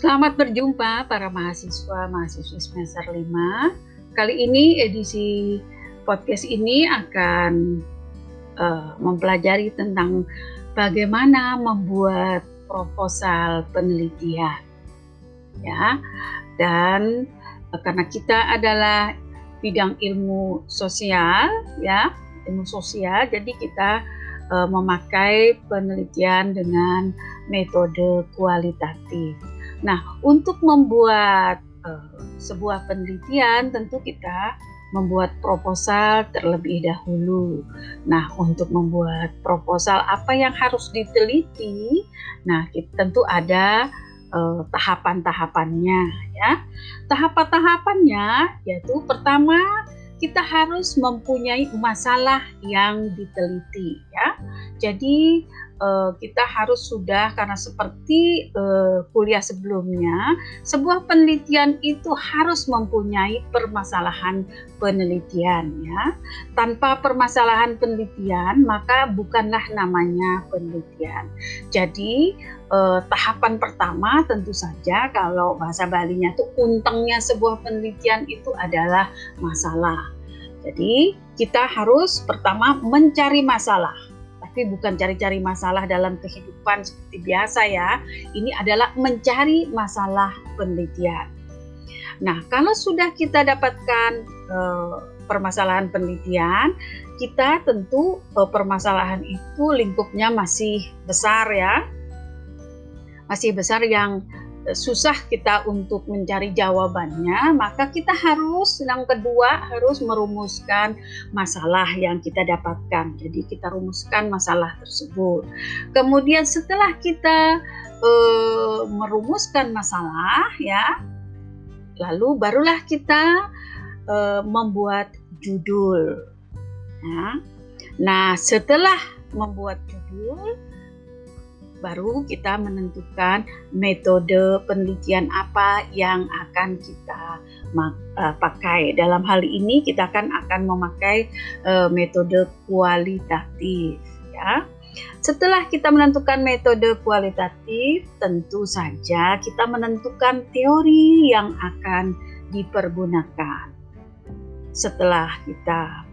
Selamat berjumpa para mahasiswa mahasiswi semester 5. Kali ini edisi podcast ini akan uh, mempelajari tentang bagaimana membuat proposal penelitian. Ya. Dan uh, karena kita adalah bidang ilmu sosial ya, ilmu sosial jadi kita uh, memakai penelitian dengan metode kualitatif. Nah, untuk membuat uh, sebuah penelitian tentu kita membuat proposal terlebih dahulu. Nah, untuk membuat proposal apa yang harus diteliti? Nah, kita, tentu ada uh, tahapan-tahapannya ya. Tahapan-tahapannya yaitu pertama kita harus mempunyai masalah yang diteliti ya. Jadi uh, kita harus sudah karena seperti uh, kuliah sebelumnya, sebuah penelitian itu harus mempunyai permasalahan penelitian ya. Tanpa permasalahan penelitian maka bukanlah namanya penelitian. Jadi uh, tahapan pertama tentu saja kalau bahasa Balinya itu untengnya sebuah penelitian itu adalah masalah. Jadi kita harus pertama mencari masalah tapi bukan cari-cari masalah dalam kehidupan seperti biasa ya. Ini adalah mencari masalah penelitian. Nah, kalau sudah kita dapatkan eh, permasalahan penelitian, kita tentu eh, permasalahan itu lingkupnya masih besar ya. Masih besar yang susah kita untuk mencari jawabannya, maka kita harus yang kedua harus merumuskan masalah yang kita dapatkan. Jadi kita rumuskan masalah tersebut. Kemudian setelah kita e, merumuskan masalah ya, lalu barulah kita e, membuat judul. Ya. Nah, setelah membuat judul baru kita menentukan metode penelitian apa yang akan kita uh, pakai. Dalam hal ini kita akan akan memakai uh, metode kualitatif ya. Setelah kita menentukan metode kualitatif, tentu saja kita menentukan teori yang akan dipergunakan. Setelah kita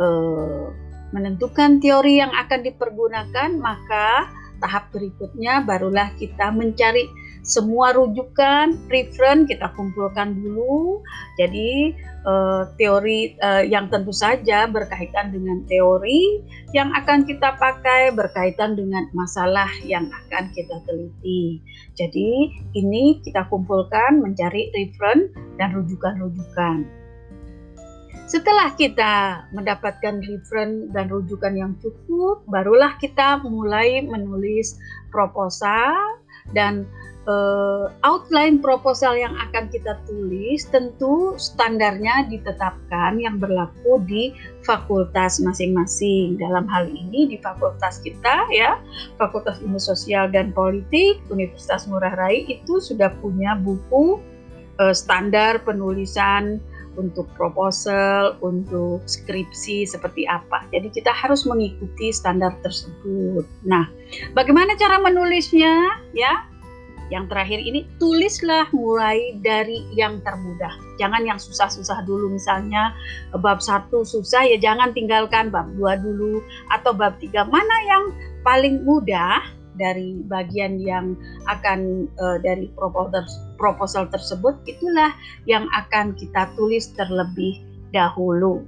uh, menentukan teori yang akan dipergunakan, maka tahap berikutnya barulah kita mencari semua rujukan, referen kita kumpulkan dulu. Jadi eh, teori eh, yang tentu saja berkaitan dengan teori yang akan kita pakai berkaitan dengan masalah yang akan kita teliti. Jadi ini kita kumpulkan mencari referen dan rujukan-rujukan. Setelah kita mendapatkan referen dan rujukan yang cukup, barulah kita mulai menulis proposal dan uh, outline proposal yang akan kita tulis tentu standarnya ditetapkan yang berlaku di fakultas masing-masing. Dalam hal ini di fakultas kita ya, Fakultas Ilmu Sosial dan Politik Universitas Ngurah Rai itu sudah punya buku uh, standar penulisan untuk proposal, untuk skripsi seperti apa. Jadi kita harus mengikuti standar tersebut. Nah, bagaimana cara menulisnya? Ya, yang terakhir ini tulislah mulai dari yang termudah. Jangan yang susah-susah dulu misalnya bab satu susah ya jangan tinggalkan bab dua dulu atau bab tiga mana yang paling mudah dari bagian yang akan uh, dari proposal proposal tersebut itulah yang akan kita tulis terlebih dahulu.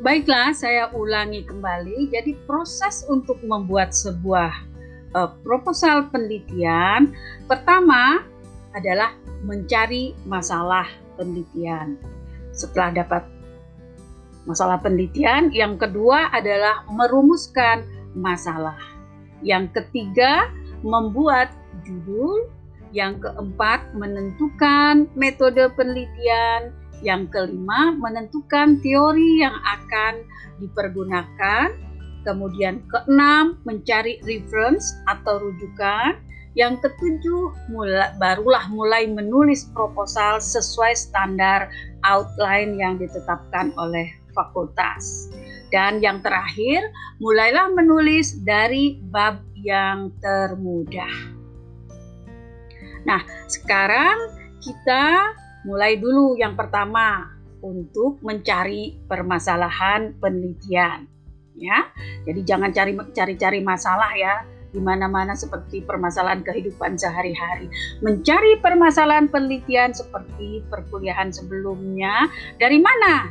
Baiklah, saya ulangi kembali. Jadi proses untuk membuat sebuah uh, proposal penelitian pertama adalah mencari masalah penelitian setelah dapat masalah penelitian. Yang kedua adalah merumuskan masalah. Yang ketiga, membuat judul. Yang keempat, menentukan metode penelitian. Yang kelima, menentukan teori yang akan dipergunakan. Kemudian keenam, mencari reference atau rujukan. Yang ketujuh, mula, barulah mulai menulis proposal sesuai standar outline yang ditetapkan oleh fakultas. Dan yang terakhir, mulailah menulis dari bab yang termudah. Nah, sekarang kita mulai dulu yang pertama untuk mencari permasalahan penelitian. Ya, jadi jangan cari cari-cari masalah ya di mana-mana seperti permasalahan kehidupan sehari-hari. Mencari permasalahan penelitian seperti perkuliahan sebelumnya, dari mana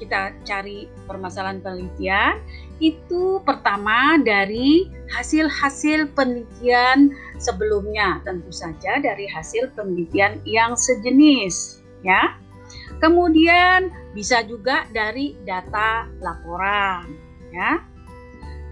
kita cari permasalahan penelitian? Itu pertama dari hasil-hasil penelitian sebelumnya, tentu saja dari hasil penelitian yang sejenis, ya. Kemudian bisa juga dari data laporan, ya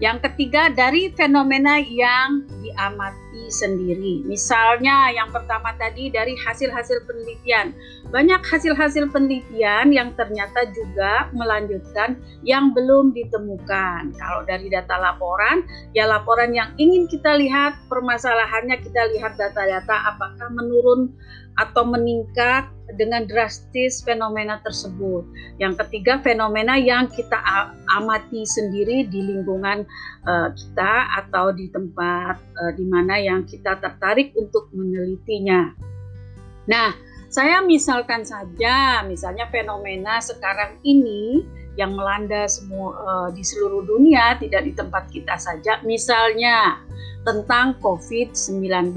yang ketiga dari fenomena yang diamati sendiri. Misalnya yang pertama tadi dari hasil-hasil penelitian. Banyak hasil-hasil penelitian yang ternyata juga melanjutkan yang belum ditemukan. Kalau dari data laporan, ya laporan yang ingin kita lihat permasalahannya kita lihat data-data apakah menurun atau meningkat dengan drastis fenomena tersebut. Yang ketiga, fenomena yang kita amati sendiri di lingkungan uh, kita atau di tempat uh, di mana yang kita tertarik untuk menelitinya. Nah, saya misalkan saja, misalnya fenomena sekarang ini yang melanda semua uh, di seluruh dunia, tidak di tempat kita saja. Misalnya tentang COVID-19.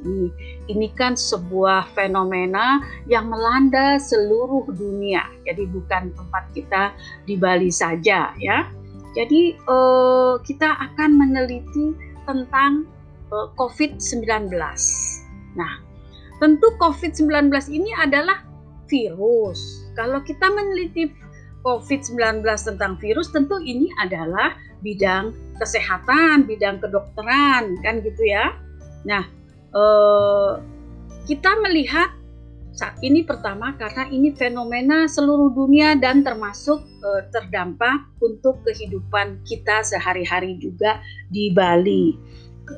Ini, ini kan sebuah fenomena yang melanda seluruh dunia. Jadi bukan tempat kita di Bali saja ya. Jadi eh, kita akan meneliti tentang eh, COVID-19. Nah, tentu COVID-19 ini adalah virus. Kalau kita meneliti COVID-19 tentang virus tentu ini adalah bidang kesehatan, bidang kedokteran kan gitu ya. Nah, eh, kita melihat saat ini pertama karena ini fenomena seluruh dunia dan termasuk eh, terdampak untuk kehidupan kita sehari-hari juga di Bali.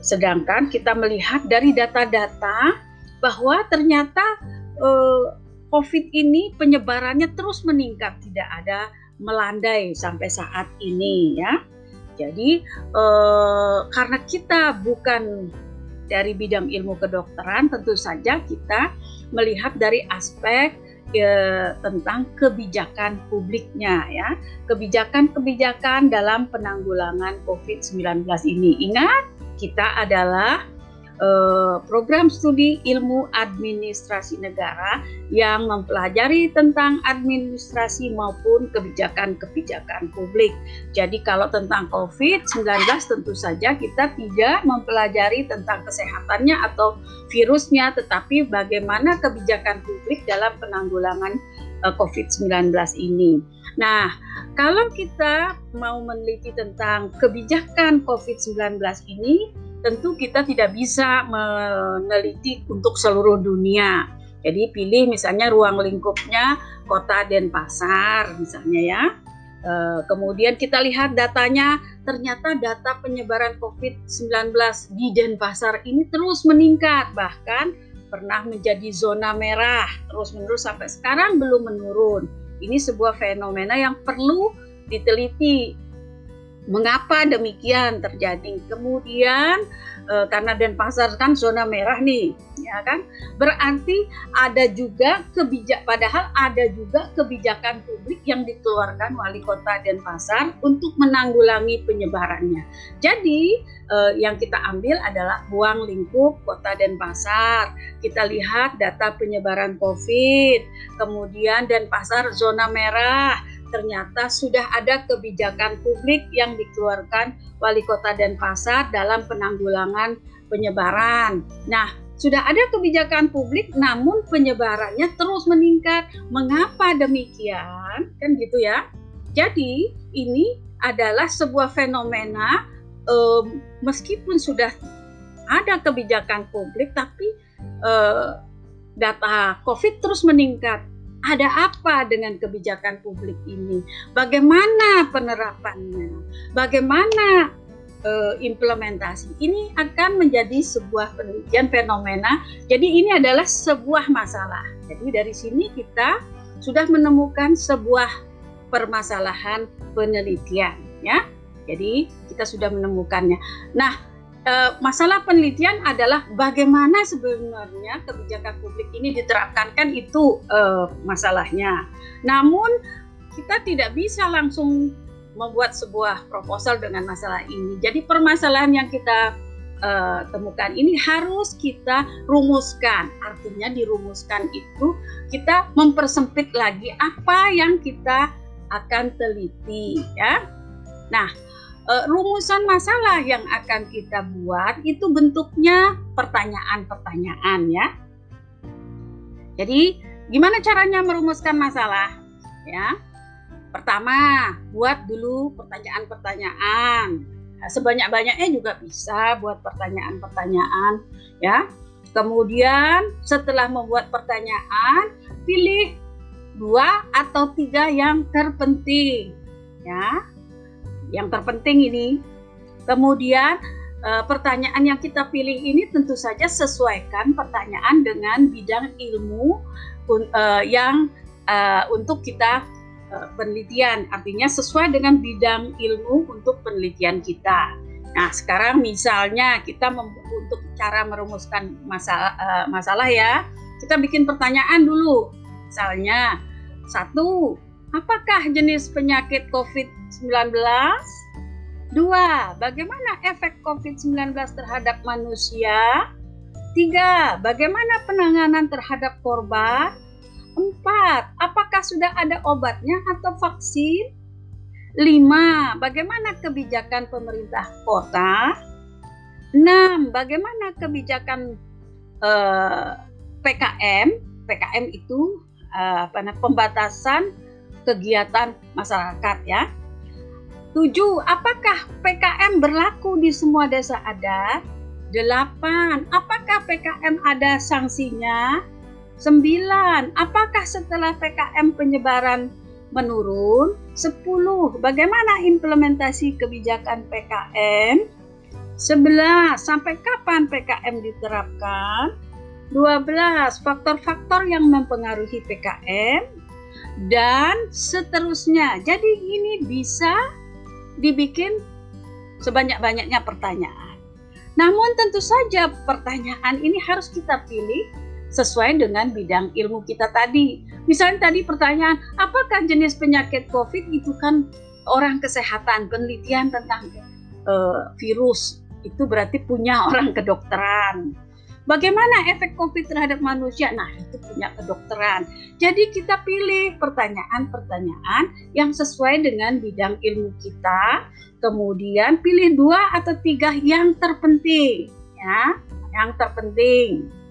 Sedangkan kita melihat dari data-data bahwa ternyata eh, COVID ini penyebarannya terus meningkat, tidak ada melandai sampai saat ini ya. Jadi eh, karena kita bukan dari bidang ilmu kedokteran, tentu saja kita melihat dari aspek eh, tentang kebijakan publiknya ya, kebijakan-kebijakan dalam penanggulangan COVID-19 ini. Ingat, kita adalah program studi ilmu administrasi negara yang mempelajari tentang administrasi maupun kebijakan-kebijakan publik. Jadi kalau tentang COVID-19 tentu saja kita tidak mempelajari tentang kesehatannya atau virusnya, tetapi bagaimana kebijakan publik dalam penanggulangan eh, COVID-19 ini. Nah, kalau kita mau meneliti tentang kebijakan COVID-19 ini, tentu kita tidak bisa meneliti untuk seluruh dunia. Jadi pilih misalnya ruang lingkupnya kota Denpasar misalnya ya. E, kemudian kita lihat datanya, ternyata data penyebaran COVID-19 di Denpasar ini terus meningkat, bahkan pernah menjadi zona merah terus-menerus sampai sekarang belum menurun. Ini sebuah fenomena yang perlu diteliti Mengapa demikian terjadi? Kemudian e, karena Denpasar kan zona merah nih, ya kan? Berarti ada juga kebijak padahal ada juga kebijakan publik yang dikeluarkan wali kota Denpasar untuk menanggulangi penyebarannya. Jadi e, yang kita ambil adalah ruang lingkup kota Denpasar. Kita lihat data penyebaran COVID, kemudian Denpasar zona merah ternyata sudah ada kebijakan publik yang dikeluarkan wali kota Denpasar dalam penanggulangan penyebaran. Nah, sudah ada kebijakan publik namun penyebarannya terus meningkat. Mengapa demikian? Kan gitu ya. Jadi, ini adalah sebuah fenomena eh, meskipun sudah ada kebijakan publik tapi eh, data COVID terus meningkat ada apa dengan kebijakan publik ini? Bagaimana penerapannya? Bagaimana uh, implementasi? Ini akan menjadi sebuah penelitian fenomena. Jadi ini adalah sebuah masalah. Jadi dari sini kita sudah menemukan sebuah permasalahan penelitian ya. Jadi kita sudah menemukannya. Nah, e, masalah penelitian adalah bagaimana sebenarnya kebijakan publik ini diterapkan kan itu e, masalahnya. Namun kita tidak bisa langsung membuat sebuah proposal dengan masalah ini. Jadi permasalahan yang kita uh, temukan ini harus kita rumuskan. Artinya dirumuskan itu kita mempersempit lagi apa yang kita akan teliti ya. Nah, uh, rumusan masalah yang akan kita buat itu bentuknya pertanyaan-pertanyaan ya. Jadi, gimana caranya merumuskan masalah? Ya. Pertama, buat dulu pertanyaan-pertanyaan. Nah, sebanyak-banyaknya juga bisa buat pertanyaan-pertanyaan ya. Kemudian setelah membuat pertanyaan, pilih dua atau tiga yang terpenting ya. Yang terpenting ini. Kemudian eh, pertanyaan yang kita pilih ini tentu saja sesuaikan pertanyaan dengan bidang ilmu eh, yang eh, untuk kita penelitian, artinya sesuai dengan bidang ilmu untuk penelitian kita. Nah, sekarang misalnya kita untuk cara merumuskan masalah, masalah ya, kita bikin pertanyaan dulu. Misalnya, satu, apakah jenis penyakit COVID-19? Dua, bagaimana efek COVID-19 terhadap manusia? Tiga, bagaimana penanganan terhadap korban? Empat, apakah sudah ada obatnya atau vaksin? Lima, bagaimana kebijakan pemerintah kota? Enam, bagaimana kebijakan eh, PKM? PKM itu eh, pembatasan kegiatan masyarakat ya. Tujuh, apakah PKM berlaku di semua desa adat? Delapan, apakah PKM ada sanksinya? Sembilan, apakah setelah PKM penyebaran menurun? Sepuluh, bagaimana implementasi kebijakan PKM? Sebelas, sampai kapan PKM diterapkan? Dua belas, faktor-faktor yang mempengaruhi PKM dan seterusnya. Jadi ini bisa dibikin sebanyak-banyaknya pertanyaan. Namun tentu saja pertanyaan ini harus kita pilih sesuai dengan bidang ilmu kita tadi. Misalnya tadi pertanyaan, apakah jenis penyakit COVID itu kan orang kesehatan, penelitian tentang uh, virus itu berarti punya orang kedokteran. Bagaimana efek COVID terhadap manusia? Nah, itu punya kedokteran. Jadi kita pilih pertanyaan-pertanyaan yang sesuai dengan bidang ilmu kita. Kemudian pilih dua atau tiga yang terpenting, ya, yang terpenting.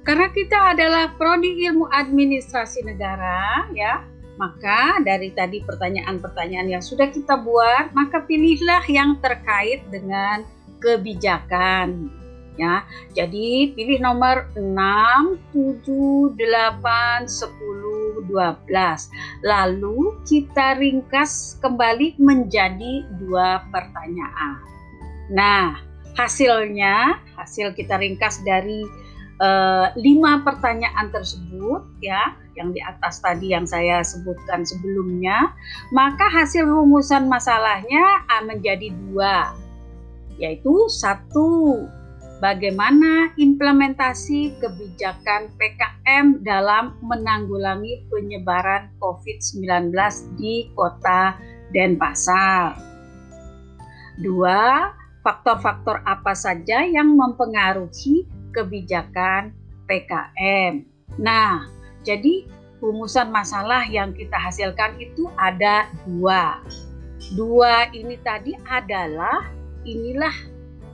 Karena kita adalah prodi ilmu administrasi negara, ya, maka dari tadi pertanyaan-pertanyaan yang sudah kita buat, maka pilihlah yang terkait dengan kebijakan. Ya, jadi pilih nomor 6, 7, 8, 10, 12. Lalu kita ringkas kembali menjadi dua pertanyaan. Nah, hasilnya, hasil kita ringkas dari uh, lima pertanyaan tersebut ya yang di atas tadi yang saya sebutkan sebelumnya maka hasil rumusan masalahnya menjadi dua yaitu satu bagaimana implementasi kebijakan PKM dalam menanggulangi penyebaran COVID-19 di kota Denpasar. Dua, faktor-faktor apa saja yang mempengaruhi kebijakan PKM. Nah, jadi rumusan masalah yang kita hasilkan itu ada dua. Dua ini tadi adalah inilah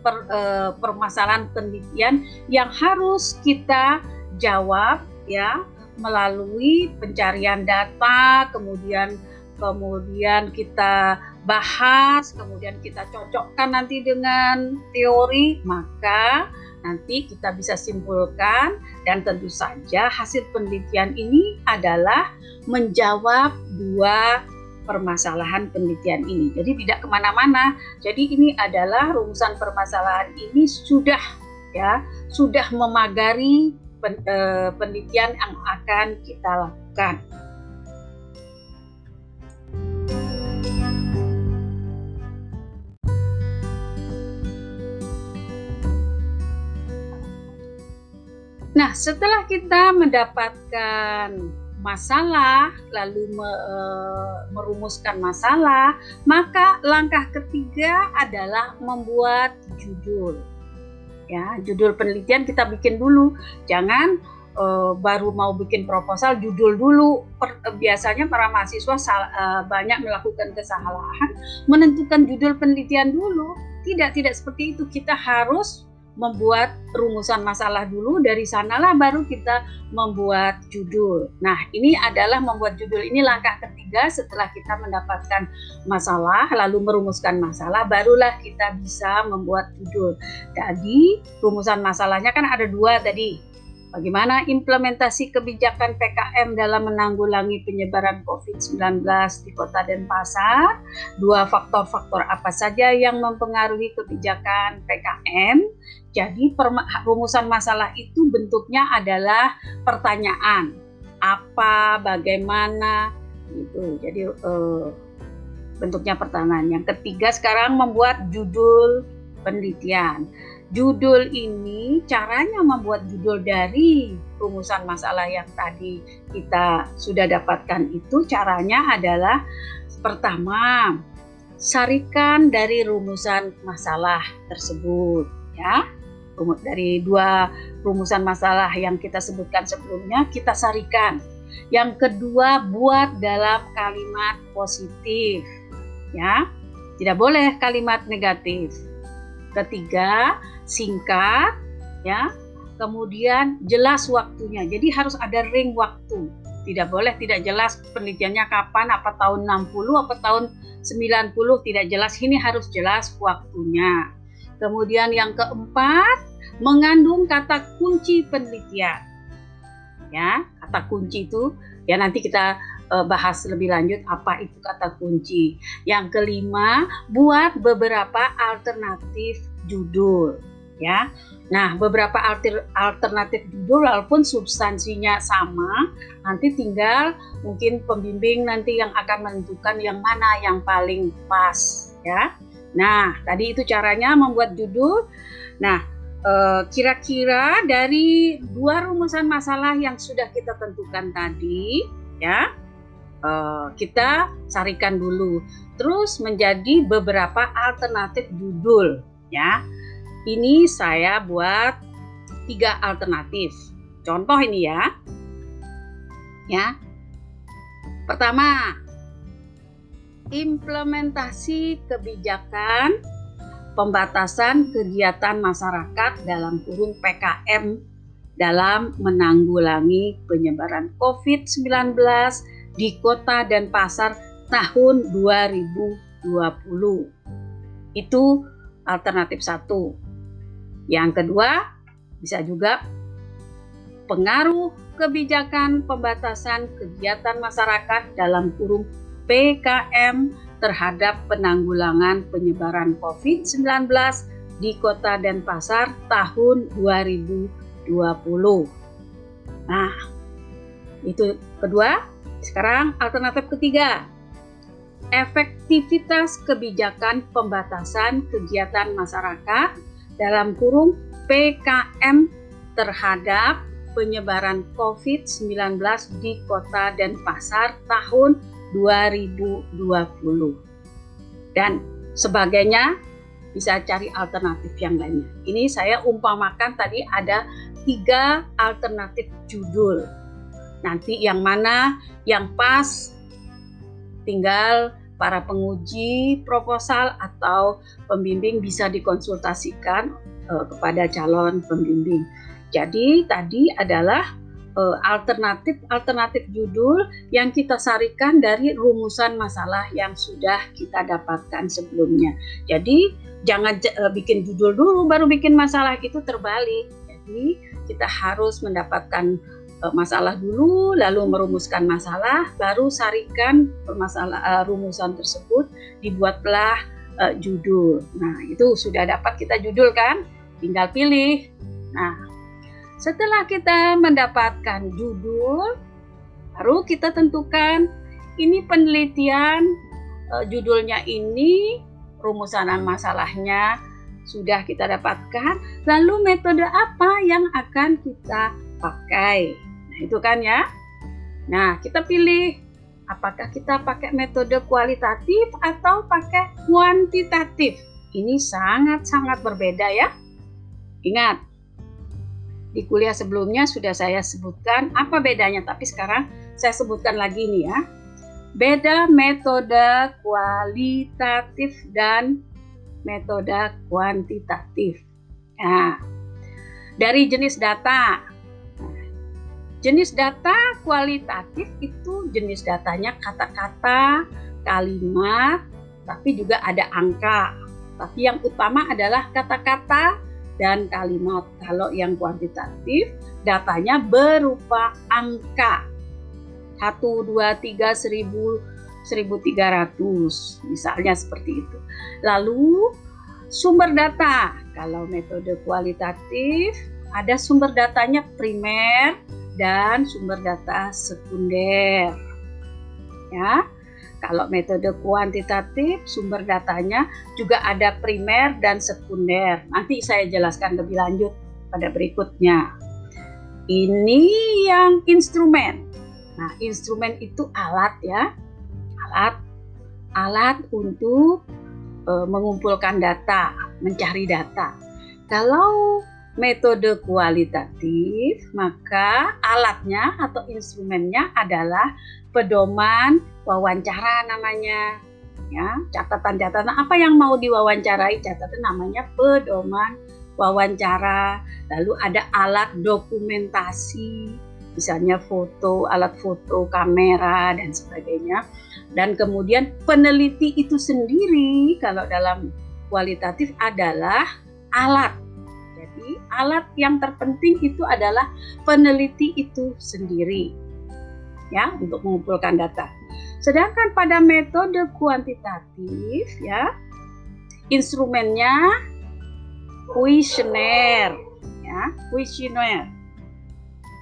per, eh, permasalahan penelitian yang harus kita jawab ya melalui pencarian data, kemudian kemudian kita bahas, kemudian kita cocokkan nanti dengan teori, maka nanti kita bisa simpulkan dan tentu saja hasil penelitian ini adalah menjawab dua permasalahan penelitian ini. Jadi tidak ke mana-mana. Jadi ini adalah rumusan permasalahan ini sudah ya sudah memagari eh, penelitian yang akan kita lakukan. Nah, setelah kita mendapatkan masalah, lalu me, e, merumuskan masalah, maka langkah ketiga adalah membuat judul. Ya, judul penelitian kita bikin dulu. Jangan e, baru mau bikin proposal judul dulu. Per, e, biasanya para mahasiswa sal, e, banyak melakukan kesalahan menentukan judul penelitian dulu. Tidak, tidak seperti itu. Kita harus membuat rumusan masalah dulu dari sanalah baru kita membuat judul. Nah, ini adalah membuat judul ini langkah ketiga setelah kita mendapatkan masalah lalu merumuskan masalah barulah kita bisa membuat judul. Jadi, rumusan masalahnya kan ada dua tadi Bagaimana implementasi kebijakan PKM dalam menanggulangi penyebaran COVID-19 di kota dan pasar? Dua faktor-faktor apa saja yang mempengaruhi kebijakan PKM? Jadi rumusan masalah itu bentuknya adalah pertanyaan. Apa, bagaimana, gitu. Jadi eh, bentuknya pertanyaan. Yang ketiga sekarang membuat judul penelitian judul ini caranya membuat judul dari rumusan masalah yang tadi kita sudah dapatkan itu caranya adalah pertama sarikan dari rumusan masalah tersebut ya. Dari dua rumusan masalah yang kita sebutkan sebelumnya kita sarikan. Yang kedua buat dalam kalimat positif ya. Tidak boleh kalimat negatif ketiga singkat ya. Kemudian jelas waktunya. Jadi harus ada ring waktu. Tidak boleh tidak jelas penelitiannya kapan apa tahun 60 apa tahun 90 tidak jelas. Ini harus jelas waktunya. Kemudian yang keempat mengandung kata kunci penelitian. Ya kata kunci itu ya nanti kita bahas lebih lanjut apa itu kata kunci yang kelima buat beberapa alternatif judul ya. Nah, beberapa alter, alternatif judul walaupun substansinya sama, nanti tinggal mungkin pembimbing nanti yang akan menentukan yang mana yang paling pas ya. Nah, tadi itu caranya membuat judul. Nah, eh, kira-kira dari dua rumusan masalah yang sudah kita tentukan tadi ya, eh, kita sarikan dulu. Terus menjadi beberapa alternatif judul ya ini saya buat tiga alternatif. Contoh ini ya. Ya. Pertama, implementasi kebijakan pembatasan kegiatan masyarakat dalam kurung PKM dalam menanggulangi penyebaran COVID-19 di kota dan pasar tahun 2020. Itu alternatif satu. Yang kedua, bisa juga pengaruh kebijakan pembatasan kegiatan masyarakat dalam kurung PKM terhadap penanggulangan penyebaran COVID-19 di kota dan pasar tahun 2020. Nah, itu kedua. Sekarang alternatif ketiga, efektivitas kebijakan pembatasan kegiatan masyarakat dalam kurung PKM terhadap penyebaran COVID-19 di kota dan pasar tahun 2020. Dan sebagainya bisa cari alternatif yang lainnya. Ini saya umpamakan tadi ada tiga alternatif judul. Nanti yang mana yang pas tinggal para penguji proposal atau pembimbing bisa dikonsultasikan uh, kepada calon pembimbing. Jadi tadi adalah uh, alternatif alternatif judul yang kita sarikan dari rumusan masalah yang sudah kita dapatkan sebelumnya. Jadi jangan uh, bikin judul dulu baru bikin masalah itu terbalik. Jadi kita harus mendapatkan uh, masalah dulu, lalu merumuskan masalah, baru sarikan masalah uh, rumusan tersebut, dibuatlah uh, judul. Nah, itu sudah dapat kita judul kan? Tinggal pilih. Nah, setelah kita mendapatkan judul, baru kita tentukan ini penelitian uh, judulnya ini, rumusan masalahnya sudah kita dapatkan, lalu metode apa yang akan kita pakai. Nah, itu kan ya. Nah, kita pilih apakah kita pakai metode kualitatif atau pakai kuantitatif. Ini sangat-sangat berbeda ya. Ingat, di kuliah sebelumnya sudah saya sebutkan apa bedanya, tapi sekarang saya sebutkan lagi nih ya. Beda metode kualitatif dan metode kuantitatif. Nah, dari jenis data, Jenis data kualitatif itu jenis datanya kata-kata, kalimat, tapi juga ada angka. Tapi yang utama adalah kata-kata dan kalimat. Kalau yang kuantitatif, datanya berupa angka. 1, 2, 3, 1000, 1300. Misalnya seperti itu. Lalu sumber data. Kalau metode kualitatif, ada sumber datanya primer, dan sumber data sekunder. Ya. Kalau metode kuantitatif, sumber datanya juga ada primer dan sekunder. Nanti saya jelaskan lebih lanjut pada berikutnya. Ini yang instrumen. Nah, instrumen itu alat ya. Alat alat untuk e, mengumpulkan data, mencari data. Kalau metode kualitatif, maka alatnya atau instrumennya adalah pedoman wawancara namanya. Ya, catatan-catatan apa yang mau diwawancarai, catatan namanya pedoman wawancara. Lalu ada alat dokumentasi, misalnya foto, alat foto, kamera dan sebagainya. Dan kemudian peneliti itu sendiri kalau dalam kualitatif adalah alat alat yang terpenting itu adalah peneliti itu sendiri ya untuk mengumpulkan data. Sedangkan pada metode kuantitatif ya instrumennya kuesioner ya, kuesioner.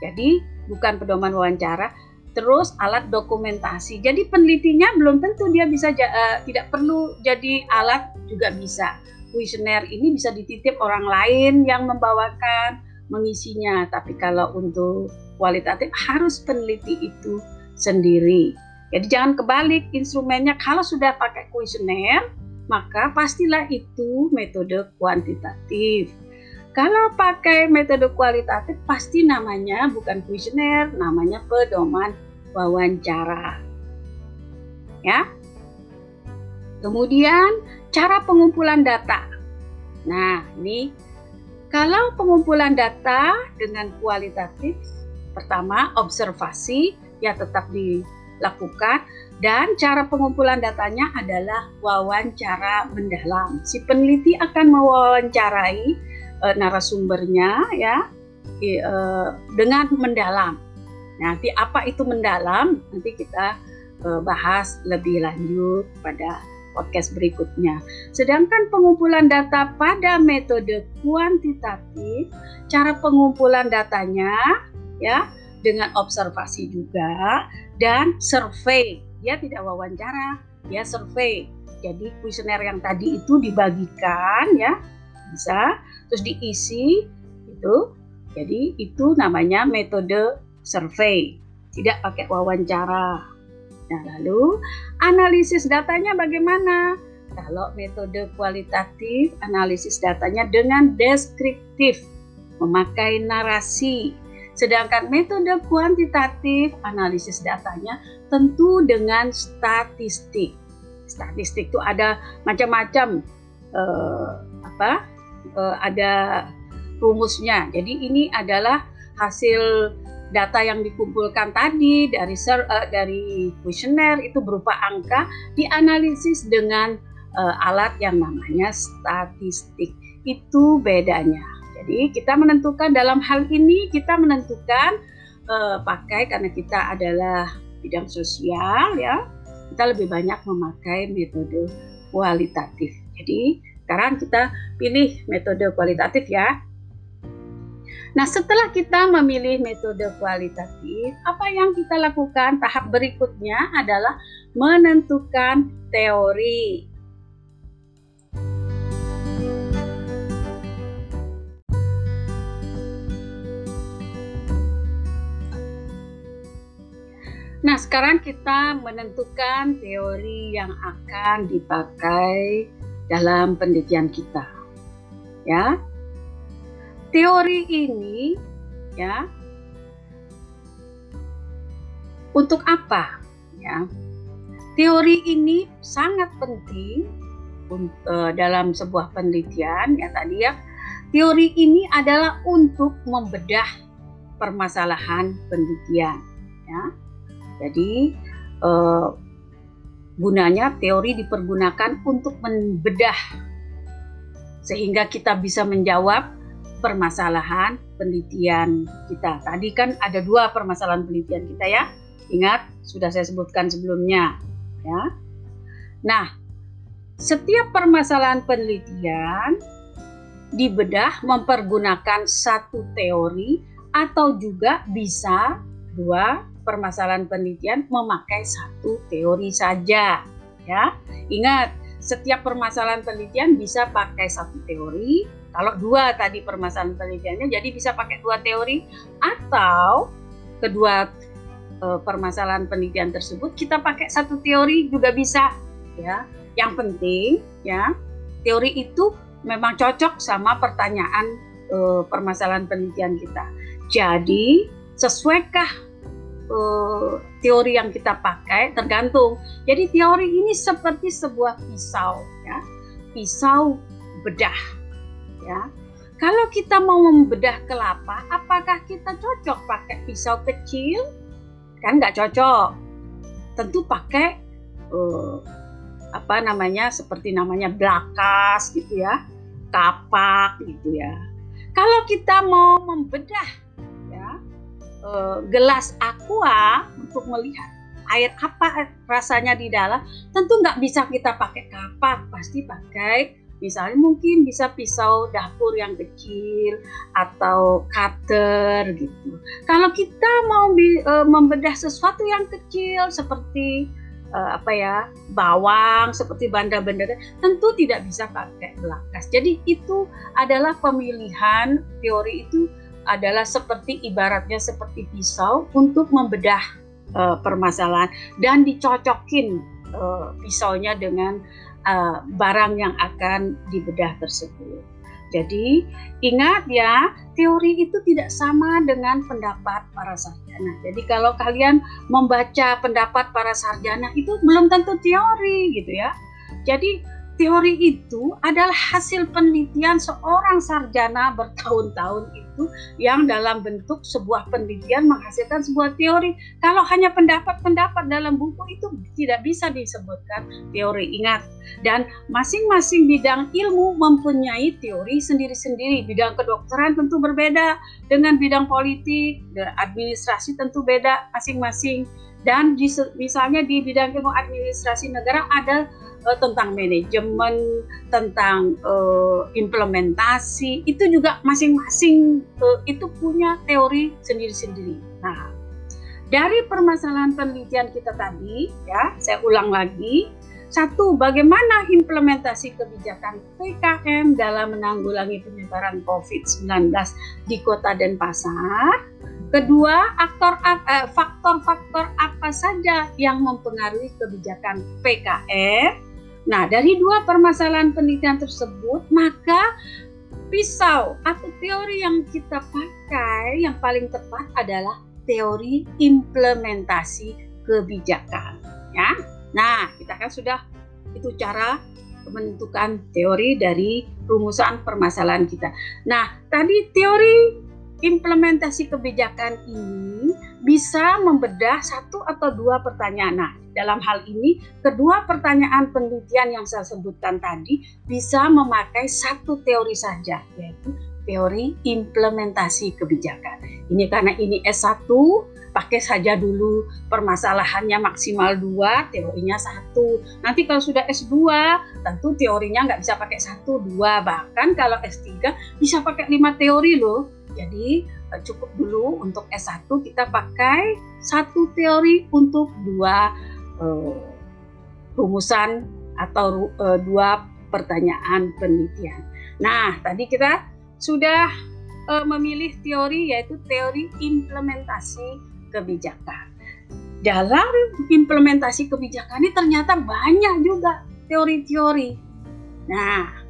Jadi bukan pedoman wawancara, terus alat dokumentasi. Jadi penelitinya belum tentu dia bisa uh, tidak perlu jadi alat juga bisa kuesioner ini bisa dititip orang lain yang membawakan mengisinya. Tapi kalau untuk kualitatif harus peneliti itu sendiri. Jadi jangan kebalik instrumennya kalau sudah pakai kuesioner maka pastilah itu metode kuantitatif. Kalau pakai metode kualitatif pasti namanya bukan kuesioner, namanya pedoman wawancara. Ya. Kemudian cara pengumpulan data. Nah, ini kalau pengumpulan data dengan kualitatif, pertama observasi ya tetap dilakukan dan cara pengumpulan datanya adalah wawancara mendalam. Si peneliti akan mewawancarai e, narasumbernya ya e, dengan mendalam. Nanti apa itu mendalam? Nanti kita e, bahas lebih lanjut pada podcast berikutnya. Sedangkan pengumpulan data pada metode kuantitatif, cara pengumpulan datanya ya dengan observasi juga dan survei. Dia tidak wawancara, dia survei. Jadi kuesioner yang tadi itu dibagikan ya bisa terus diisi itu. Jadi itu namanya metode survei, tidak pakai wawancara. Nah, lalu analisis datanya bagaimana? Kalau metode kualitatif, analisis datanya dengan deskriptif, memakai narasi. Sedangkan metode kuantitatif, analisis datanya tentu dengan statistik. Statistik itu ada macam-macam eh, apa? Eh, ada rumusnya. Jadi ini adalah hasil data yang dikumpulkan tadi dari ser, uh, dari kuesioner itu berupa angka dianalisis dengan uh, alat yang namanya statistik. Itu bedanya. Jadi kita menentukan dalam hal ini kita menentukan uh, pakai karena kita adalah bidang sosial ya. Kita lebih banyak memakai metode kualitatif. Jadi sekarang kita pilih metode kualitatif ya. Nah, setelah kita memilih metode kualitatif, apa yang kita lakukan? Tahap berikutnya adalah menentukan teori. Nah, sekarang kita menentukan teori yang akan dipakai dalam penelitian kita. Ya. Teori ini ya untuk apa? Ya. Teori ini sangat penting uh, dalam sebuah penelitian ya tadi ya. Teori ini adalah untuk membedah permasalahan penelitian ya jadi eh, gunanya teori dipergunakan untuk membedah sehingga kita bisa menjawab permasalahan penelitian kita. Tadi kan ada dua permasalahan penelitian kita ya. Ingat sudah saya sebutkan sebelumnya ya. Nah, setiap permasalahan penelitian dibedah mempergunakan satu teori atau juga bisa dua permasalahan penelitian memakai satu teori saja ya. Ingat, setiap permasalahan penelitian bisa pakai satu teori. Kalau dua tadi permasalahan penelitiannya jadi bisa pakai dua teori atau kedua e, permasalahan penelitian tersebut kita pakai satu teori juga bisa ya. Yang penting ya, teori itu memang cocok sama pertanyaan e, permasalahan penelitian kita. Jadi, sesuaikah uh, teori yang kita pakai tergantung. Jadi teori ini seperti sebuah pisau ya. Pisau bedah ya. Kalau kita mau membedah kelapa, apakah kita cocok pakai pisau kecil? Kan nggak cocok. Tentu pakai uh, apa namanya seperti namanya blakas gitu ya, kapak gitu ya. Kalau kita mau membedah uh, gelas aqua untuk melihat air apa rasanya di dalam, tentu nggak bisa kita pakai kapak, pasti pakai misalnya mungkin bisa pisau dapur yang kecil atau cutter gitu. Kalau kita mau uh, membedah sesuatu yang kecil seperti uh, apa ya bawang seperti benda-benda tentu tidak bisa pakai belakas. Jadi itu adalah pemilihan teori itu adalah seperti ibaratnya seperti pisau untuk membedah uh, permasalahan dan dicocokin uh, pisaunya dengan uh, barang yang akan dibedah tersebut. Jadi ingat ya, teori itu tidak sama dengan pendapat para sarjana. Jadi kalau kalian membaca pendapat para sarjana itu belum tentu teori gitu ya. Jadi teori itu adalah hasil penelitian seorang sarjana bertahun-tahun itu yang dalam bentuk sebuah penelitian menghasilkan sebuah teori. Kalau hanya pendapat-pendapat dalam buku itu tidak bisa disebutkan teori. Ingat, dan masing-masing bidang ilmu mempunyai teori sendiri-sendiri. Bidang kedokteran tentu berbeda dengan bidang politik, administrasi tentu beda masing-masing. Dan misalnya di bidang ilmu administrasi negara ada uh, tentang manajemen, tentang uh, implementasi, itu juga masing-masing uh, itu punya teori sendiri-sendiri. Nah, dari permasalahan penelitian kita tadi, ya, saya ulang lagi. Satu, bagaimana implementasi kebijakan PKM dalam menanggulangi penyebaran COVID-19 di Kota Denpasar? Kedua, aktor faktor-faktor apa saja yang mempengaruhi kebijakan PKM? Nah, dari dua permasalahan penelitian tersebut, maka pisau atau teori yang kita pakai yang paling tepat adalah teori implementasi kebijakan. Ya, nah kita kan sudah itu cara menentukan teori dari rumusan permasalahan kita. Nah, tadi teori implementasi kebijakan ini bisa membedah satu atau dua pertanyaan. Nah, dalam hal ini, kedua pertanyaan penelitian yang saya sebutkan tadi bisa memakai satu teori saja, yaitu teori implementasi kebijakan. Ini karena ini S1, pakai saja dulu permasalahannya maksimal dua, teorinya satu. Nanti kalau sudah S2, tentu teorinya nggak bisa pakai satu, dua. Bahkan kalau S3 bisa pakai lima teori loh. Jadi eh, cukup dulu untuk S1 kita pakai satu teori untuk dua uh, rumusan atau uh, dua pertanyaan penelitian. Nah, tadi kita sudah uh, memilih teori yaitu teori implementasi kebijakan. Dalam implementasi kebijakan ini ternyata banyak juga teori-teori. Nah,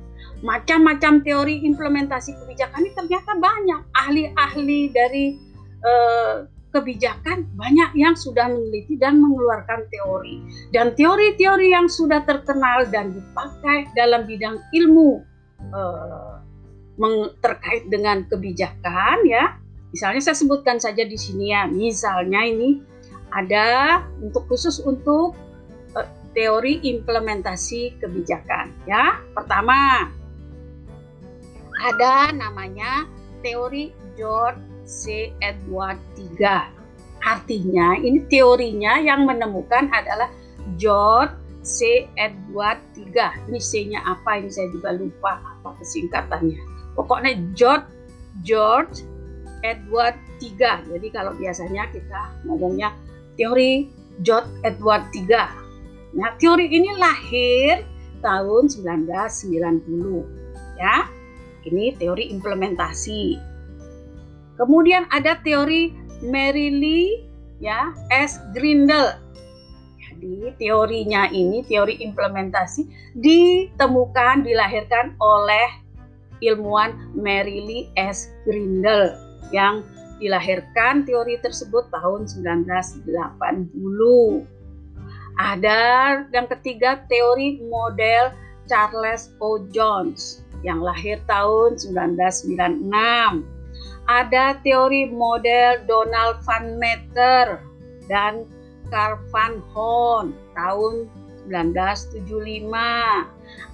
macam-macam teori implementasi kebijakan ini ternyata banyak. Ahli-ahli dari uh, kebijakan banyak yang sudah meneliti dan mengeluarkan teori. Dan teori-teori yang sudah terkenal dan dipakai dalam bidang ilmu uh, terkait dengan kebijakan ya. Misalnya saya sebutkan saja di sini ya. Misalnya ini ada untuk khusus untuk uh, teori implementasi kebijakan ya. Pertama ada namanya teori George C. Edward III. Artinya ini teorinya yang menemukan adalah George C. Edward III. Ini C-nya apa ini saya juga lupa apa kesingkatannya pokoknya George George Edward III. Jadi kalau biasanya kita ngomongnya teori George Edward III. Nah, teori ini lahir tahun 1990 ya. Ini teori implementasi. Kemudian ada teori Mary Lee ya, S. Grindel. Jadi teorinya ini teori implementasi ditemukan dilahirkan oleh ilmuwan Mary Lee S. Grindel yang dilahirkan teori tersebut tahun 1980. Ada yang ketiga teori model Charles O. Jones yang lahir tahun 1996. Ada teori model Donald van Meter dan Carl van Hoorn tahun 1975.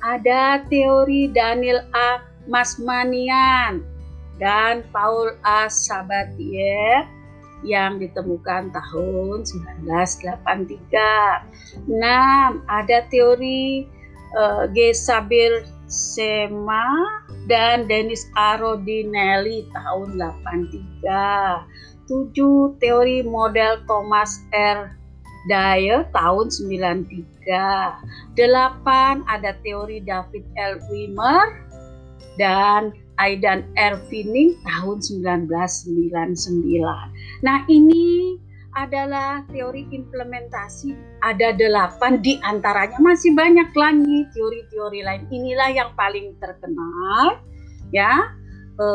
Ada teori Daniel A. Masmanian dan Paul A. Sabatier yang ditemukan tahun 1983. 6. Ada teori uh, G. Sabir Sema dan Dennis Arodinelli tahun 83. 7. Teori model Thomas R. Dyer tahun 93. 8. Ada teori David L. Wimmer dan Aidan Ervining tahun 1999. Nah ini adalah teori implementasi. Ada delapan di antaranya masih banyak lagi teori-teori lain. Inilah yang paling terkenal ya e,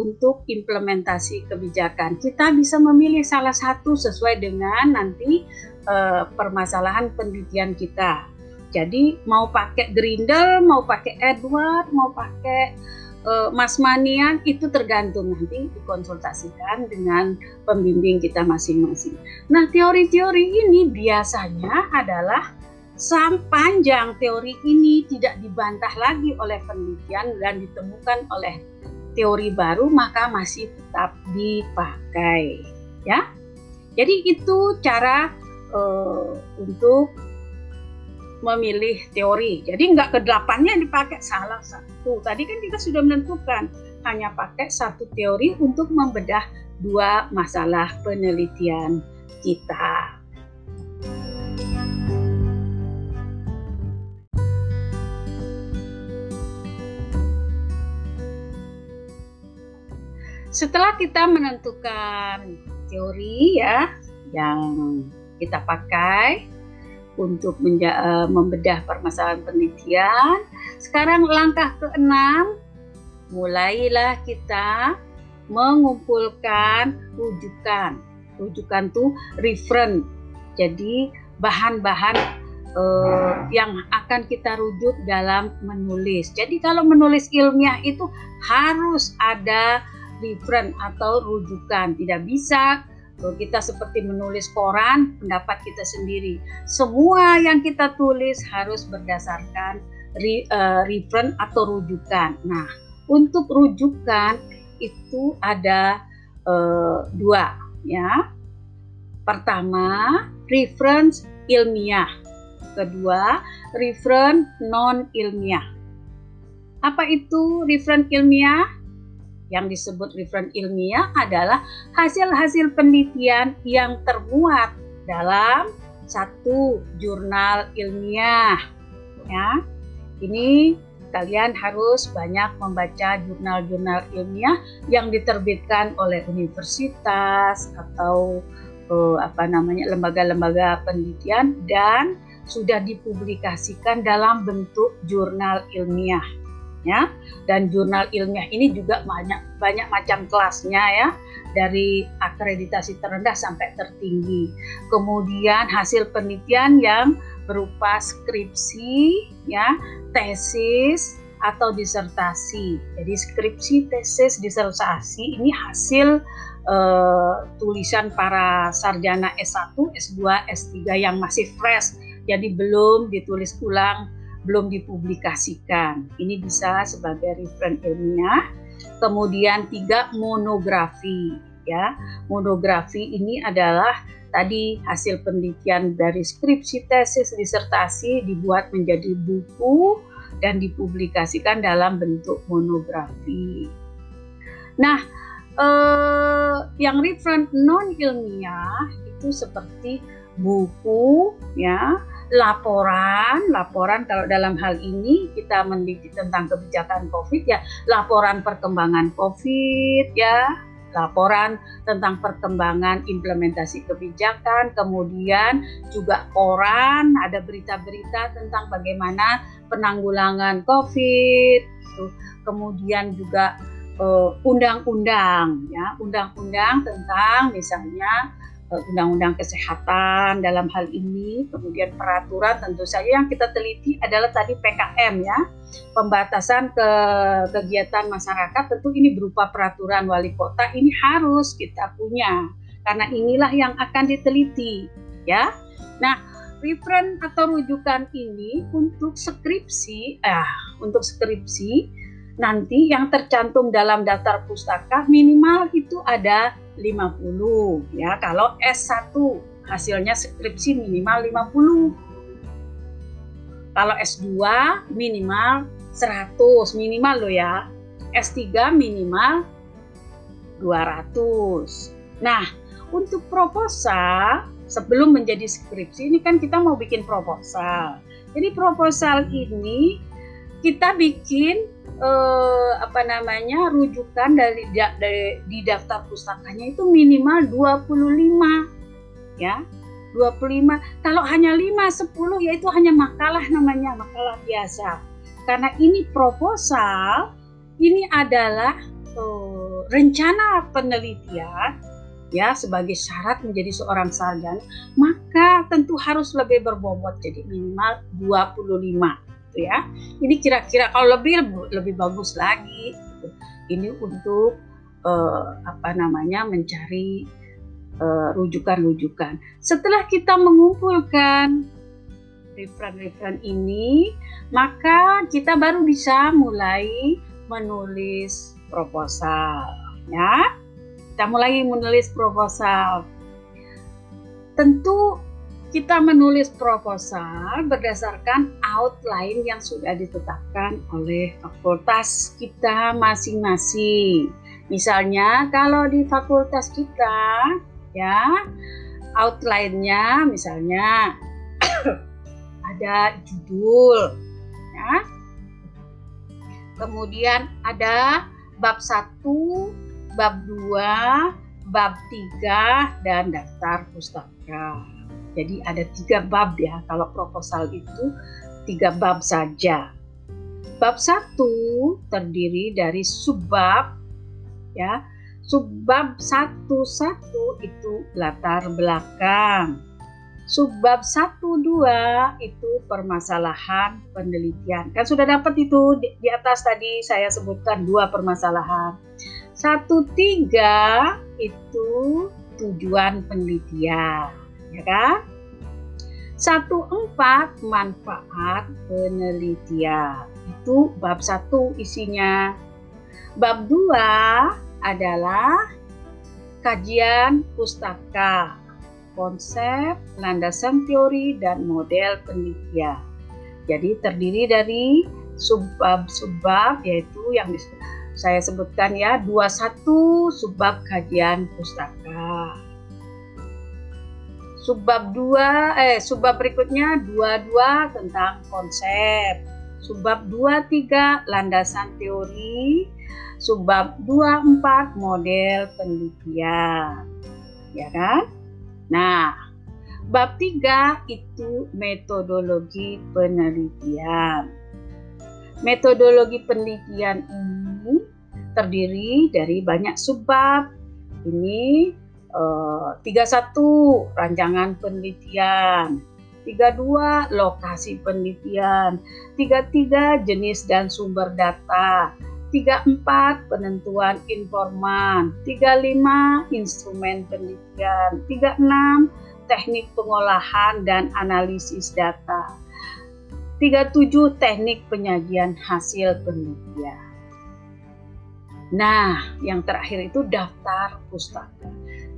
untuk implementasi kebijakan. Kita bisa memilih salah satu sesuai dengan nanti e, permasalahan penelitian kita. Jadi mau pakai Grindel, mau pakai Edward, mau pakai uh, Mas Manian itu tergantung nanti dikonsultasikan dengan pembimbing kita masing-masing. Nah, teori-teori ini biasanya adalah sepanjang teori ini tidak dibantah lagi oleh penelitian dan ditemukan oleh teori baru maka masih tetap dipakai ya. Jadi itu cara uh, untuk memilih teori. Jadi nggak kedelapannya dipakai salah satu. Tadi kan kita sudah menentukan hanya pakai satu teori untuk membedah dua masalah penelitian kita. Setelah kita menentukan teori ya yang kita pakai, untuk uh, membedah permasalahan penelitian. Sekarang langkah keenam, mulailah kita mengumpulkan rujukan. Rujukan tuh reference. Jadi bahan-bahan uh, yang akan kita rujuk dalam menulis. Jadi kalau menulis ilmiah itu harus ada reference atau rujukan. Tidak bisa kita seperti menulis koran, pendapat kita sendiri. Semua yang kita tulis harus berdasarkan re, uh, reference atau rujukan. Nah, Untuk rujukan itu ada uh, dua ya. Pertama, reference ilmiah. Kedua, reference non ilmiah. Apa itu reference ilmiah? Yang disebut reference ilmiah adalah hasil-hasil penelitian yang termuat dalam satu jurnal ilmiah. Ya, ini kalian harus banyak membaca jurnal-jurnal ilmiah yang diterbitkan oleh universitas atau uh, apa namanya lembaga-lembaga penelitian dan sudah dipublikasikan dalam bentuk jurnal ilmiah dan jurnal ilmiah ini juga banyak banyak macam kelasnya ya. Dari akreditasi terendah sampai tertinggi. Kemudian hasil penelitian yang berupa skripsi ya tesis atau disertasi. Jadi skripsi tesis disertasi ini hasil uh, tulisan para sarjana S1 S2 S3 yang masih fresh. Jadi belum ditulis ulang belum dipublikasikan. Ini bisa sebagai referensi ilmiah. Kemudian tiga monografi ya. Monografi ini adalah tadi hasil penelitian dari skripsi, tesis, disertasi dibuat menjadi buku dan dipublikasikan dalam bentuk monografi. Nah, eh, yang referensi non ilmiah itu seperti buku ya laporan, laporan kalau dalam hal ini kita meneliti tentang kebijakan COVID ya, laporan perkembangan COVID ya, laporan tentang perkembangan implementasi kebijakan, kemudian juga koran, ada berita-berita tentang bagaimana penanggulangan COVID, kemudian juga eh, undang-undang ya, undang-undang tentang misalnya undang-undang kesehatan dalam hal ini, kemudian peraturan tentu saja yang kita teliti adalah tadi PKM ya, pembatasan ke kegiatan masyarakat tentu ini berupa peraturan wali kota ini harus kita punya. Karena inilah yang akan diteliti ya. Nah, referen atau rujukan ini untuk skripsi, ah untuk skripsi nanti yang tercantum dalam daftar pustaka minimal itu ada 50 ya. Kalau S1 hasilnya skripsi minimal 50. Kalau S2 minimal 100 minimal lo ya. S3 minimal 200. Nah, untuk proposal sebelum menjadi skripsi ini kan kita mau bikin proposal. Jadi proposal ini kita bikin eh, apa namanya rujukan dari, dari di daftar pustakanya itu minimal 25 ya. 25 kalau hanya 5 10 ya itu hanya makalah namanya makalah biasa. Karena ini proposal ini adalah eh, rencana penelitian ya sebagai syarat menjadi seorang sarjana maka tentu harus lebih berbobot jadi minimal 25 gitu ya. Ini kira-kira kalau lebih lebih bagus lagi. Gitu. Ini untuk uh, apa namanya mencari eh, rujukan-rujukan. Uh, Setelah kita mengumpulkan referen-referen ini, maka kita baru bisa mulai menulis proposal, ya. Kita mulai menulis proposal. Tentu kita menulis proposal berdasarkan outline yang sudah ditetapkan oleh fakultas kita masing-masing. Misalnya kalau di fakultas kita ya outline-nya misalnya ada judul ya. Kemudian ada bab 1, bab 2, bab 3 dan daftar pustaka. Jadi ada tiga bab ya, kalau proposal itu tiga bab saja. Bab satu terdiri dari subbab, ya. Subbab satu satu itu latar belakang. Subbab satu dua itu permasalahan penelitian. Kan sudah dapat itu di, atas tadi saya sebutkan dua permasalahan. Satu tiga itu tujuan penelitian ya kan? Satu empat manfaat penelitian itu bab satu isinya. Bab 2 adalah kajian pustaka, konsep, landasan teori, dan model penelitian. Jadi terdiri dari subbab-subbab yaitu yang saya sebutkan ya 21 subbab kajian pustaka. Subbab 2 eh subbab berikutnya 22 tentang konsep. Subbab 23 landasan teori. Subbab 24 model penelitian. Ya kan? Nah, bab 3 itu metodologi penelitian. Metodologi penelitian ini terdiri dari banyak subbab. Ini Uh, satu rancangan penelitian, tiga dua lokasi penelitian, tiga tiga jenis dan sumber data, tiga empat penentuan informan, tiga lima instrumen penelitian, tiga enam teknik pengolahan dan analisis data, tiga tujuh teknik penyajian hasil penelitian. Nah, yang terakhir itu daftar pustaka.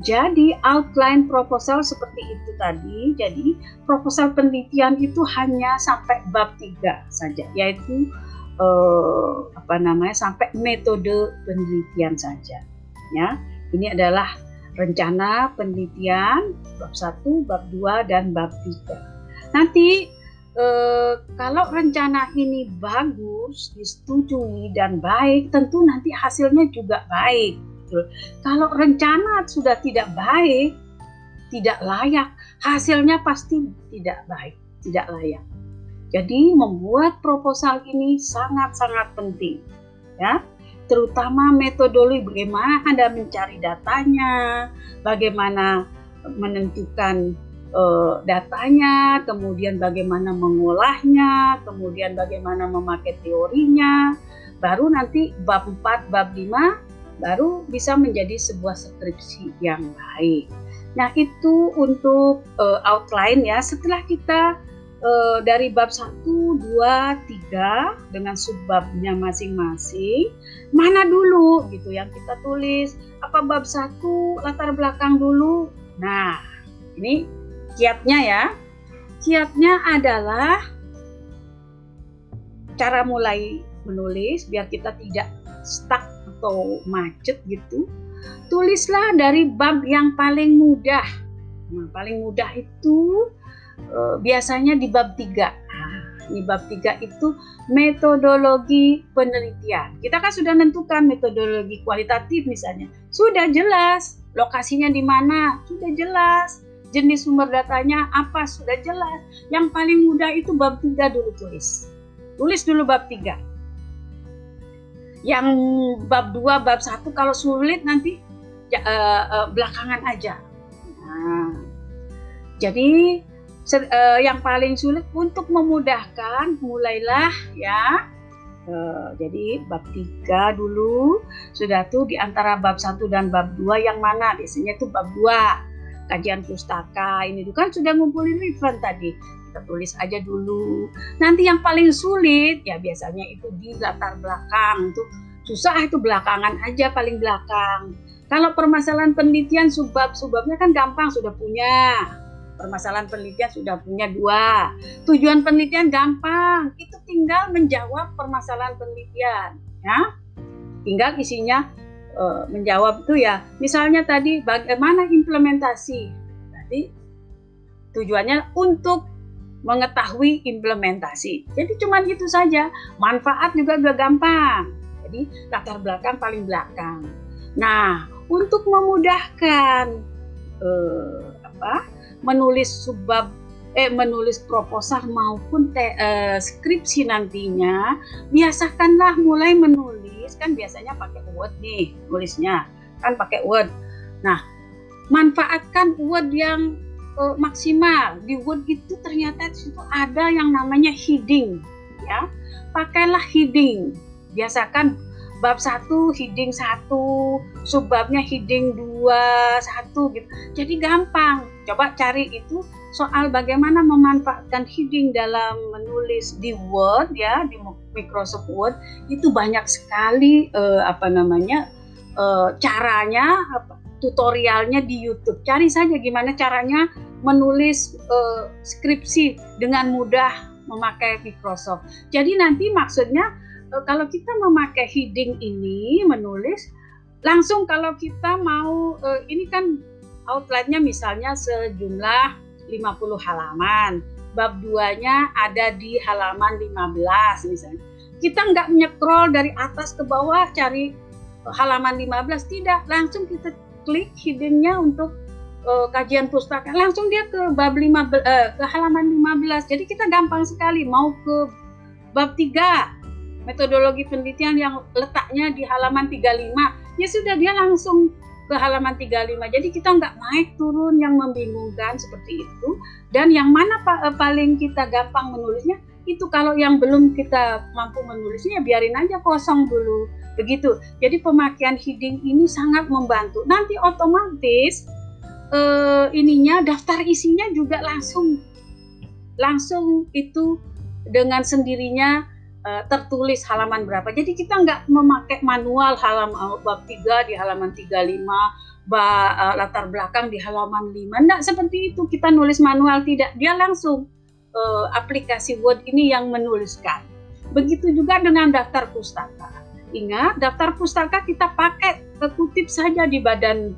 Jadi outline proposal seperti itu tadi. Jadi proposal penelitian itu hanya sampai bab 3 saja, yaitu eh, apa namanya sampai metode penelitian saja. Ya, ini adalah rencana penelitian bab 1, bab 2 dan bab 3. Nanti eh, kalau rencana ini bagus, disetujui dan baik, tentu nanti hasilnya juga baik. Gitu. Kalau rencana sudah tidak baik, tidak layak, hasilnya pasti tidak baik, tidak layak. Jadi membuat proposal ini sangat-sangat penting, ya terutama metodologi bagaimana Anda mencari datanya, bagaimana menentukan uh, datanya, kemudian bagaimana mengolahnya, kemudian bagaimana memakai teorinya, baru nanti bab 4, bab 5 baru bisa menjadi sebuah skripsi yang baik. Nah, itu untuk uh, outline ya. Setelah kita uh, dari bab 1, 2, 3 dengan subbabnya masing-masing, mana dulu gitu yang kita tulis? Apa bab 1 latar belakang dulu? Nah, ini kiatnya ya. Kiatnya adalah cara mulai menulis biar kita tidak stuck atau macet gitu. Tulislah dari bab yang paling mudah. Nah, paling mudah itu uh, biasanya di bab 3. Nah, di bab 3 itu metodologi penelitian. Kita kan sudah menentukan metodologi kualitatif misalnya. Sudah jelas lokasinya di mana, sudah jelas jenis sumber datanya apa sudah jelas. Yang paling mudah itu bab 3 dulu tulis. Tulis dulu bab 3. Yang bab 2, bab 1 kalau sulit nanti ya, uh, uh, belakangan aja. Nah, jadi uh, yang paling sulit untuk memudahkan mulailah ya. Uh, jadi bab 3 dulu sudah tuh di antara bab 1 dan bab 2 yang mana? Biasanya itu bab 2 kajian pustaka. Ini kan sudah ngumpulin refund tadi kita tulis aja dulu. Nanti yang paling sulit ya biasanya itu di latar belakang tuh susah itu belakangan aja paling belakang. Kalau permasalahan penelitian subbab subbabnya kan gampang sudah punya. Permasalahan penelitian sudah punya dua. Tujuan penelitian gampang itu tinggal menjawab permasalahan penelitian ya. Tinggal isinya uh, menjawab itu ya. Misalnya tadi bagaimana implementasi? Tadi tujuannya untuk mengetahui implementasi. Jadi cuma itu saja. Manfaat juga udah gampang. Jadi latar belakang paling belakang. Nah untuk memudahkan uh, apa menulis subbab eh menulis proposal maupun te, eh, skripsi nantinya biasakanlah mulai menulis. Kan biasanya pakai Word nih tulisnya kan pakai Word. Nah manfaatkan Word yang eh, maksimal. Di Word itu ternyata di situ ada yang namanya heading ya. Pakailah heading. Biasakan bab satu heading satu subbabnya heading dua satu gitu. Jadi gampang. Coba cari itu soal bagaimana memanfaatkan heading dalam menulis di Word ya di Microsoft Word. Itu banyak sekali uh, apa namanya uh, caranya apa, tutorialnya di YouTube. Cari saja gimana caranya menulis uh, skripsi dengan mudah memakai Microsoft. Jadi nanti maksudnya uh, kalau kita memakai heading ini menulis langsung kalau kita mau uh, ini kan outline-nya misalnya sejumlah 50 halaman. Bab 2-nya ada di halaman 15 misalnya. Kita nggak nyekrol dari atas ke bawah cari halaman 15 tidak, langsung kita klik hiddennya untuk uh, kajian pustaka. Langsung dia ke bab 5 uh, ke halaman 15. Jadi kita gampang sekali mau ke bab 3 metodologi penelitian yang letaknya di halaman 35 ya sudah dia langsung ke halaman 35. Jadi kita nggak naik turun yang membingungkan seperti itu. Dan yang mana pak eh, paling kita gampang menulisnya itu kalau yang belum kita mampu menulisnya biarin aja kosong dulu begitu. Jadi pemakaian heading ini sangat membantu. Nanti otomatis eh, ininya daftar isinya juga langsung langsung itu dengan sendirinya uh, tertulis halaman berapa. Jadi kita nggak memakai manual halaman bab 3 di halaman 35, bab uh, latar belakang di halaman 5. Nggak seperti itu kita nulis manual tidak. Dia langsung uh, aplikasi Word ini yang menuliskan. Begitu juga dengan daftar pustaka. Ingat, daftar pustaka kita pakai kekutip saja di badan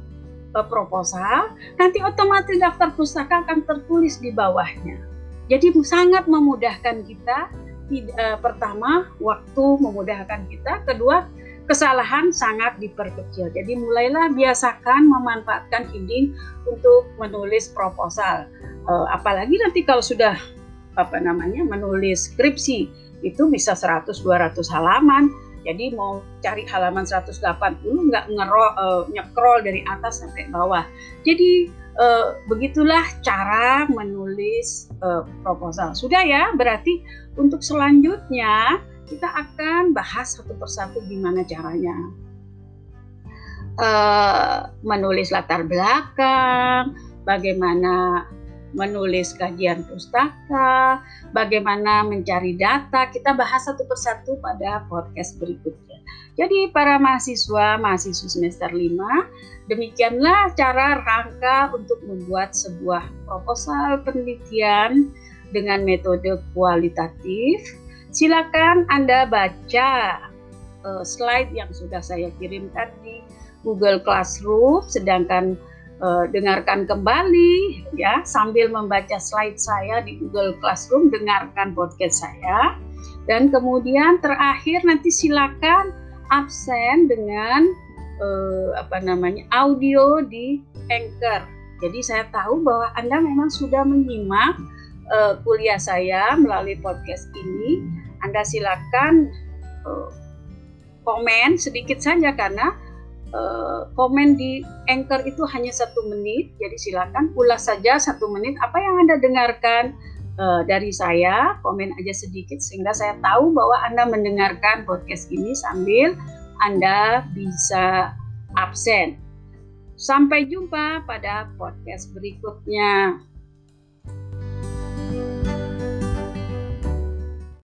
uh, proposal, nanti otomatis daftar pustaka akan tertulis di bawahnya. Jadi sangat memudahkan kita uh, pertama waktu memudahkan kita, kedua kesalahan sangat diperkecil. Jadi mulailah biasakan memanfaatkan heading untuk menulis proposal. Apalagi nanti kalau sudah apa namanya menulis skripsi itu bisa 100 200 halaman. Jadi mau cari halaman 180 nggak ngerol uh, nyekrol dari atas sampai bawah. Jadi uh, begitulah cara menulis uh, proposal. Sudah ya, berarti untuk selanjutnya kita akan bahas satu persatu gimana caranya uh, menulis latar belakang, bagaimana menulis kajian pustaka, bagaimana mencari data. Kita bahas satu persatu pada podcast berikutnya. Jadi para mahasiswa, mahasiswa semester 5, demikianlah cara rangka untuk membuat sebuah proposal penelitian dengan metode kualitatif. Silakan Anda baca uh, slide yang sudah saya kirimkan di Google Classroom sedangkan uh, dengarkan kembali ya sambil membaca slide saya di Google Classroom dengarkan podcast saya dan kemudian terakhir nanti silakan absen dengan uh, apa namanya audio di Anchor. Jadi saya tahu bahwa Anda memang sudah menyimak uh, kuliah saya melalui podcast ini. Anda silakan uh, komen sedikit saja karena uh, komen di Anchor itu hanya satu menit. Jadi silakan ulas saja satu menit apa yang Anda dengarkan uh, dari saya, komen aja sedikit sehingga saya tahu bahwa Anda mendengarkan podcast ini sambil Anda bisa absen. Sampai jumpa pada podcast berikutnya.